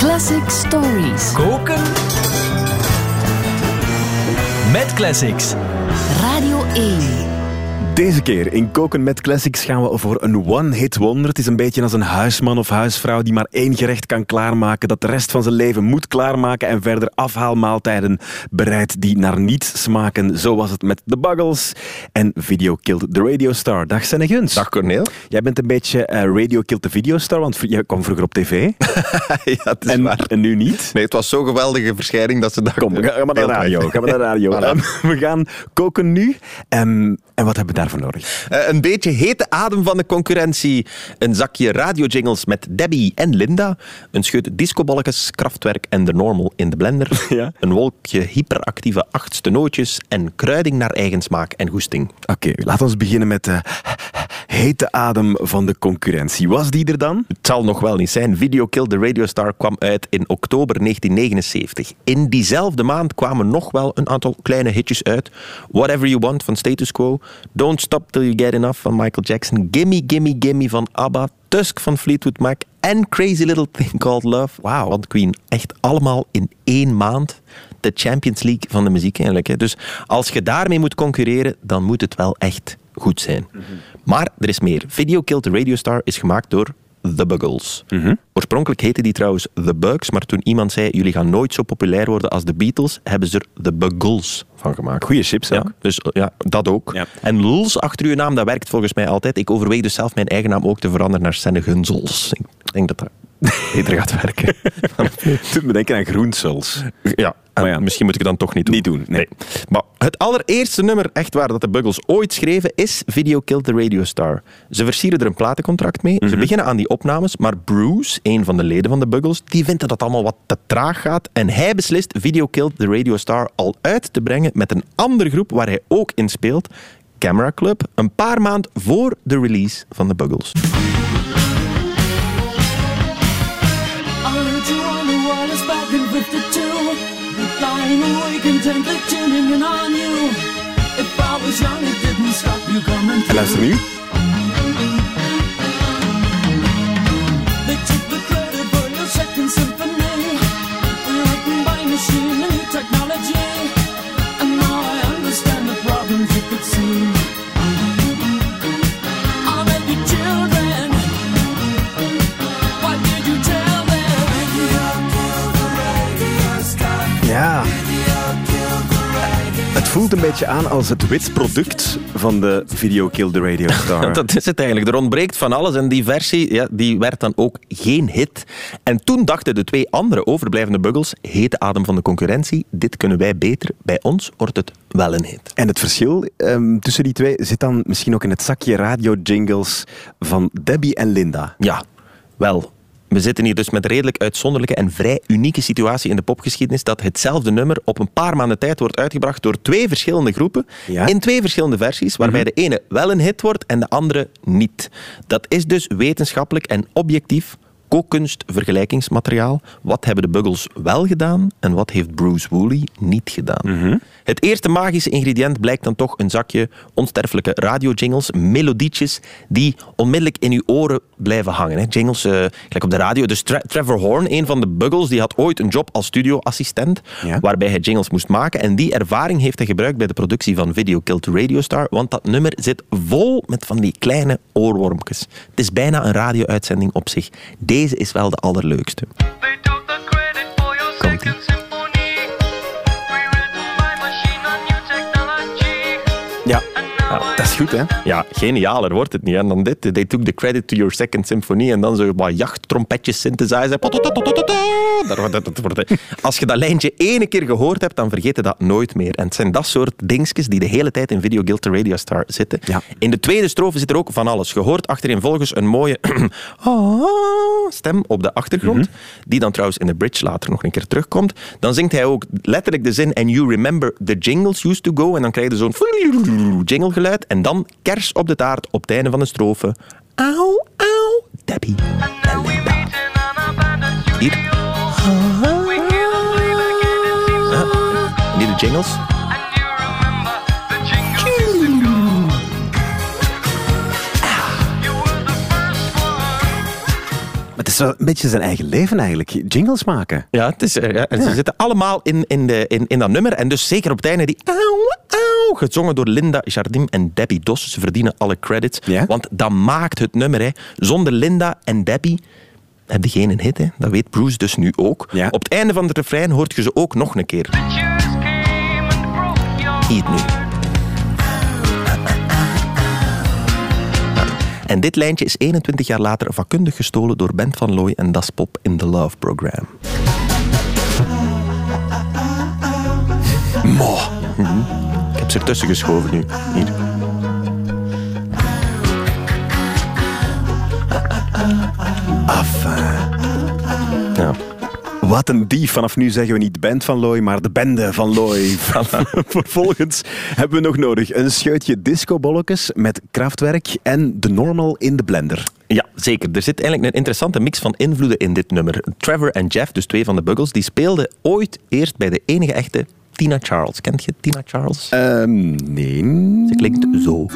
Classic Stories. Koken met classics. Radio 1. Deze keer in Koken met Classics gaan we voor een one-hit wonder. Het is een beetje als een huisman of huisvrouw die maar één gerecht kan klaarmaken, dat de rest van zijn leven moet klaarmaken en verder afhaalmaaltijden bereidt die naar niets smaken. Zo was het met The Buggles en Video Killed the Radio Star. Dag Senne Guns. Dag Corneel. Jij bent een beetje eh, Radio Killed the Video Star, want jij kwam vroeger op tv. ja, het is en, waar. en nu niet. Nee, het was zo'n geweldige verschijning dat ze dachten... Kom, ga, ga maar naar de radio. Ga maar naar radio. Ehm, we gaan koken nu. Ehm, en wat hebben we daarvoor nodig? Eh, een beetje hete adem van de concurrentie. Een zakje radiojingles met Debbie en Linda. Een scheut discobolletjes, kraftwerk en de normal in de blender. Ja. Een wolkje hyperactieve achtste nootjes. En kruiding naar eigen smaak en goesting. Oké, laten we beginnen met de hete adem van de concurrentie. Was die er dan? Het zal nog wel niet zijn. Video Kill the Radio Star kwam uit in oktober 1979. In diezelfde maand kwamen nog wel een aantal kleine hitjes uit. Whatever You Want van Status Quo. Don't Stop Till You Get Enough van Michael Jackson. Gimme Gimme Gimme van ABBA. Tusk van Fleetwood Mac. En Crazy Little Thing Called Love. Wauw. Want Queen echt allemaal in één maand. De Champions League van de muziek eigenlijk. Hè. Dus als je daarmee moet concurreren, dan moet het wel echt goed zijn. Maar er is meer. Video Killed the Radio Star is gemaakt door The Buggles. Oorspronkelijk heette die trouwens The Bugs, maar toen iemand zei jullie gaan nooit zo populair worden als de Beatles, hebben ze er The Buggles van gemaakt. Goeie chips ook. Ja, dus ja, dat ook. Ja. En Lulz achter uw naam, dat werkt volgens mij altijd. Ik overweeg dus zelf mijn eigen naam ook te veranderen naar Senne Gunzels. Ik denk dat dat beter gaat werken. Doet me denken aan groensuls. Ja, en Maar ja. misschien moet ik het dan toch niet doen. Niet doen, nee. Maar het allereerste nummer, echt waar, dat de Buggles ooit schreven, is Video Killed the Radio Star. Ze versieren er een platencontract mee. Mhm. Ze beginnen aan die opnames, maar Bruce, een van de leden van de Buggles, die vindt dat het allemaal wat te traag gaat. En hij beslist Video Killed the Radio Star al uit te brengen met een andere groep waar hij ook in speelt, Camera Club, een paar maand voor de release van de Buggles. You coming En voelt een beetje aan als het witsproduct van de Video Kill the Radio Star. Dat is het eigenlijk. Er ontbreekt van alles en die versie ja, die werd dan ook geen hit. En toen dachten de twee andere overblijvende buggles, hete adem van de concurrentie, dit kunnen wij beter. Bij ons wordt het wel een hit. En het verschil ehm, tussen die twee zit dan misschien ook in het zakje radio-jingles van Debbie en Linda. Ja, wel. We zitten hier dus met een redelijk uitzonderlijke en vrij unieke situatie in de popgeschiedenis dat hetzelfde nummer op een paar maanden tijd wordt uitgebracht door twee verschillende groepen Ja. in twee verschillende versies, waarbij de ene wel een hit wordt en de andere niet. Dat is dus wetenschappelijk en objectief kookkunst vergelijkingsmateriaal. Wat hebben de Buggles wel gedaan en wat heeft Bruce Woolley niet gedaan? Het eerste magische ingrediënt blijkt dan toch een zakje onsterfelijke radiojingles, melodietjes die onmiddellijk in uw oren blijven hangen. Hè. Jingles, eh, gelijk op de radio. Dus Tra- Trevor Horn, een van de Buggles, die had ooit een job als studioassistent, Ja. waarbij hij jingles moest maken. En die ervaring heeft hij gebruikt bij de productie van Video Killed the Radio Star, want dat nummer zit vol met van die kleine oorwormpjes. Het is bijna een radio-uitzending op zich. Deze is wel de allerleukste. Ja, now I dat is goed hè. Ja, genialer wordt het niet. En dan dit. They took the credit to your second symphony. En dan zo wat jachttrompetjes, synthesizer. Wordt- Als je dat lijntje ene keer gehoord hebt, dan vergeet je dat nooit meer. En het zijn dat soort dingetjes die de hele tijd in Video Guild the Radio Star zitten. Ja. In de tweede strofe zit er ook van alles. Je hoort achterin volgens een mooie ah, stem op de achtergrond, die dan trouwens in de bridge later nog een keer terugkomt. Dan zingt hij ook letterlijk de zin And you remember the jingles used to go. En dan krijg je zo'n jinglegeluid. En dan kers op de taart op het einde van de strofe. Auw, auw, Debbie Hier. One. Het is wel een beetje zijn eigen leven eigenlijk. Jingles maken. Ja, het is, eh, ja, en ze zitten allemaal in, in, de, in, in dat nummer. En dus zeker op het einde die auw, auw, gezongen door Linda Jardim en Debbie Dos. Ze verdienen alle credits. Ja? Want dat maakt het nummer. Hè. Zonder Linda en Debbie heb je geen hit. Hè. Dat weet Bruce dus nu ook. Ja. Op het einde van het refrein hoort je ze ook nog een keer. Nu. En dit lijntje is 21 jaar later vakkundig gestolen door Bent van Looy en Das Pop in The Love Program. Mo. Ik heb ze ertussen geschoven nu. Hier. Wat een dief. Vanaf nu zeggen we niet band van Looy, maar de bende van Looy. Vervolgens hebben we nog nodig een scheutje discobolletjes met kraftwerk en de normal in de blender. Ja, zeker. Er zit eigenlijk een interessante mix van invloeden in dit nummer. Trevor en Jeff, dus twee van de Buggles, die speelden ooit eerst bij de enige echte Tina Charles. Kent je Tina Charles? Ehm, nee. Ze klinkt zo.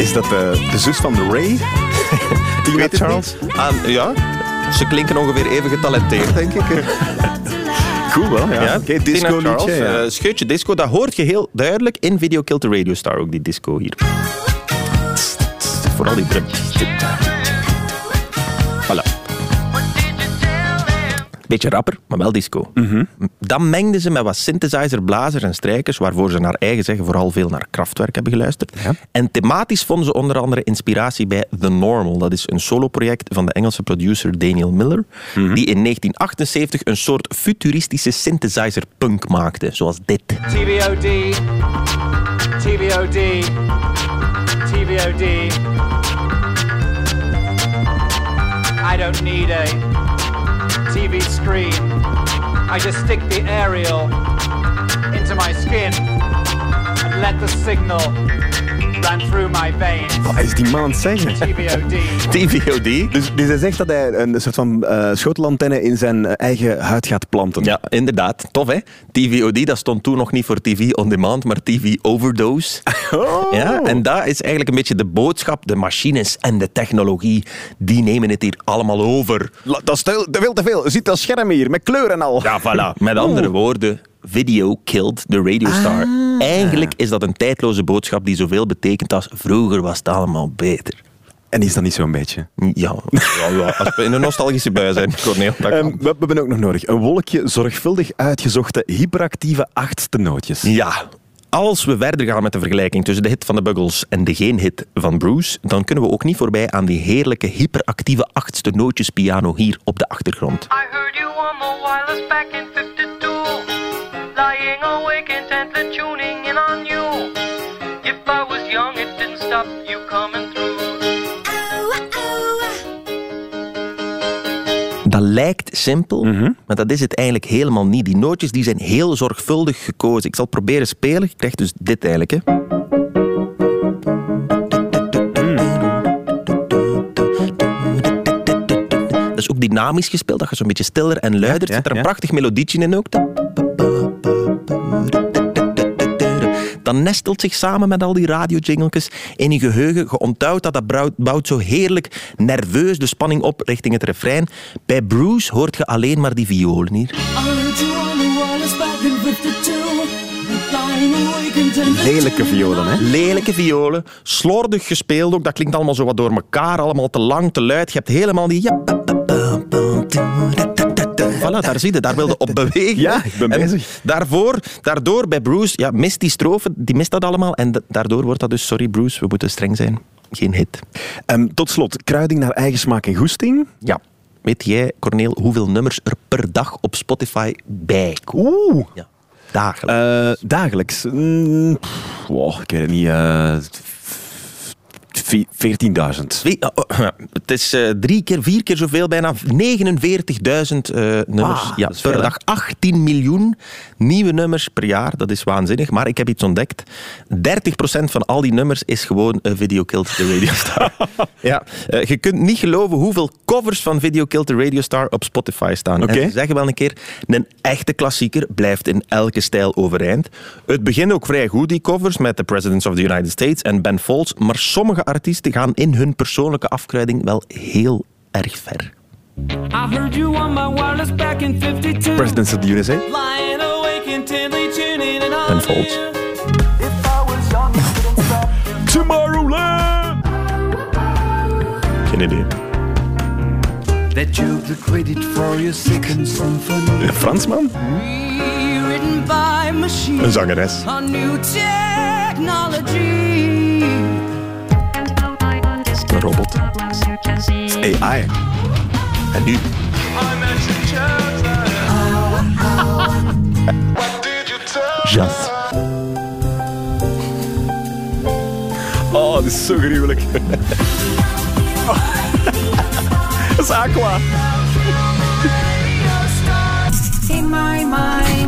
Is dat de, de zus van de Ray? Tina weet Charles? Aan, ja, ze klinken ongeveer even getalenteerd, denk ik. Cool wel, ja. Oké, Tina disco Charles, liedje. Ja. eh, scheutje disco, dat hoort je heel duidelijk in Video Kill the Radio Star, ook die disco hier. Vooral die drum. Beetje rapper, maar wel disco. Dan mengden ze met wat synthesizer, blazers en strijkers, waarvoor ze naar eigen zeggen vooral veel naar krachtwerk hebben geluisterd. Ja. En thematisch vonden ze onder andere inspiratie bij The Normal. Dat is een soloproject van de Engelse producer Daniel Miller, die in 1978 een soort futuristische synthesizer punk maakte, zoals dit. TVOD, TVOD, TVOD. I don't need a TV screen. I just stick the aerial into my skin and let the signal run through my veins. Wat is die man aan het zeggen? TVOD. TVOD. Dus, dus hij zegt dat hij een soort van eh schotelantenne in zijn eh, eigen huid gaat planten. Ja, inderdaad. Tof, hè? TVOD, dat stond toen nog niet voor TV On Demand, maar TV Overdose. Oh. Ja, en dat is eigenlijk een beetje de boodschap. De machines en de technologie, die nemen het hier allemaal over. La- Dat is te, veel te veel. Je ziet dat scherm hier, met kleur en al. Ja, voilà. Met andere woorden, video killed the radio star. Eigenlijk is dat een tijdloze boodschap die zoveel betekent als vroeger was het allemaal beter. En is dat niet zo'n beetje? Ja, ja, ja. als we in een nostalgische bui zijn, Corneel. dat Ehm, kan. we, we hebben ook nog nodig een wolkje zorgvuldig uitgezochte hyperactieve achtste nootjes. Ja, als we verder gaan met de vergelijking tussen de hit van de Buggles en de geen-hit van Bruce, dan kunnen we ook niet voorbij aan die heerlijke hyperactieve achtste nootjes piano hier op de achtergrond. I heard you on the wireless back in stop you coming through. Dat lijkt simpel, maar dat is het eigenlijk helemaal niet. Die nootjes die zijn heel zorgvuldig gekozen. Ik zal proberen spelen. Je krijgt dus dit eigenlijk. Hè. Dat is ook dynamisch gespeeld, dat je zo'n beetje stiller en luider. Ja, Er zit er een ja. prachtig melodietje in ook. Dat nestelt zich samen met al die radiojingletjes in je geheugen. Je onthoudt dat, dat bouwt, zo heerlijk nerveus de spanning op richting het refrein. Bij Bruce hoort je alleen maar die violen hier. I heard you on the wireless back in 52. Lying awake intently Lelijke violen, hè? Lelijke violen, slordig gespeeld ook. Dat klinkt allemaal zo wat door elkaar, allemaal te lang, te luid. Je hebt helemaal die... Voilà, daar zie je, daar wilde op bewegen. Ja, ik ben En bezig. Daarvoor, daardoor bij Bruce, ja, mist die strofe, die mist dat allemaal. En da- daardoor wordt dat dus, sorry Bruce, we moeten streng zijn, geen hit. Ehm, tot slot, kruiding naar eigen smaak en goesting. Ja. Weet jij, Corneel, hoeveel nummers er per dag op Spotify bijkomen? Oeh. Ja. Dagelijks. Eh, dagelijks. Mm, pff, wow, ik weet het niet. eh, 14.000. Twee- oh, oh, Het is eh, drie keer, vier keer zoveel bijna. 49.000 eh, nummers Ah, ja, per veel, dag. 18 miljoen nieuwe nummers per jaar. Dat is waanzinnig. Maar ik heb iets ontdekt. 30% van al die nummers is gewoon een Video Killed the Radio Star. ja, eh, je kunt niet geloven hoeveel covers van Video Killed the Radio Star op Spotify staan. Oké. En ze zeggen wel een keer, een echte klassieker blijft in elke stijl overeind. Het begint ook vrij goed, die covers, met The Presidents of the United States en Ben Folds. Maar sommige artiesten gaan in hun persoonlijke afkruiding wel heel erg ver. I heard you on my wireless back in 52. Presidents of the USA. Lying awake intently tuning in on Ben Folds. you. Tomorrowland! Geen idee. That you've the credit for your second symphony. Een Fransman? Written by machine. Een zangeres. A new technology. Een robot. AI. En nu? Jas. Oh, dat is zo gruwelijk. Dat is Aqua.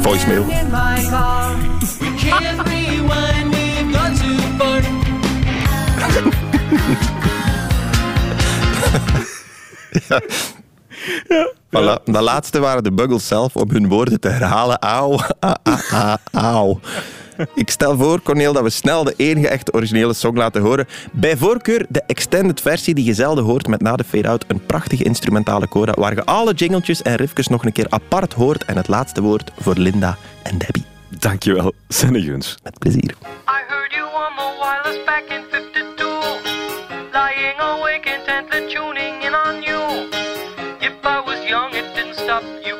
Voicemail. Voilà. Dat laatste waren de Buggles zelf om hun woorden te herhalen. Auw, auw. Ik stel voor, Corneel, dat we snel de enige echte originele song laten horen. Bij voorkeur de extended versie die je zelden hoort met na de fade-out een prachtige instrumentale coda waar je alle jingletjes en riffjes nog een keer apart hoort en het laatste woord voor Linda en Debbie. Dankjewel, Senne Guns. Met plezier. I heard you on the wireless back in 52. Lying awake intently tuning in on you. If I was young, it didn't stop you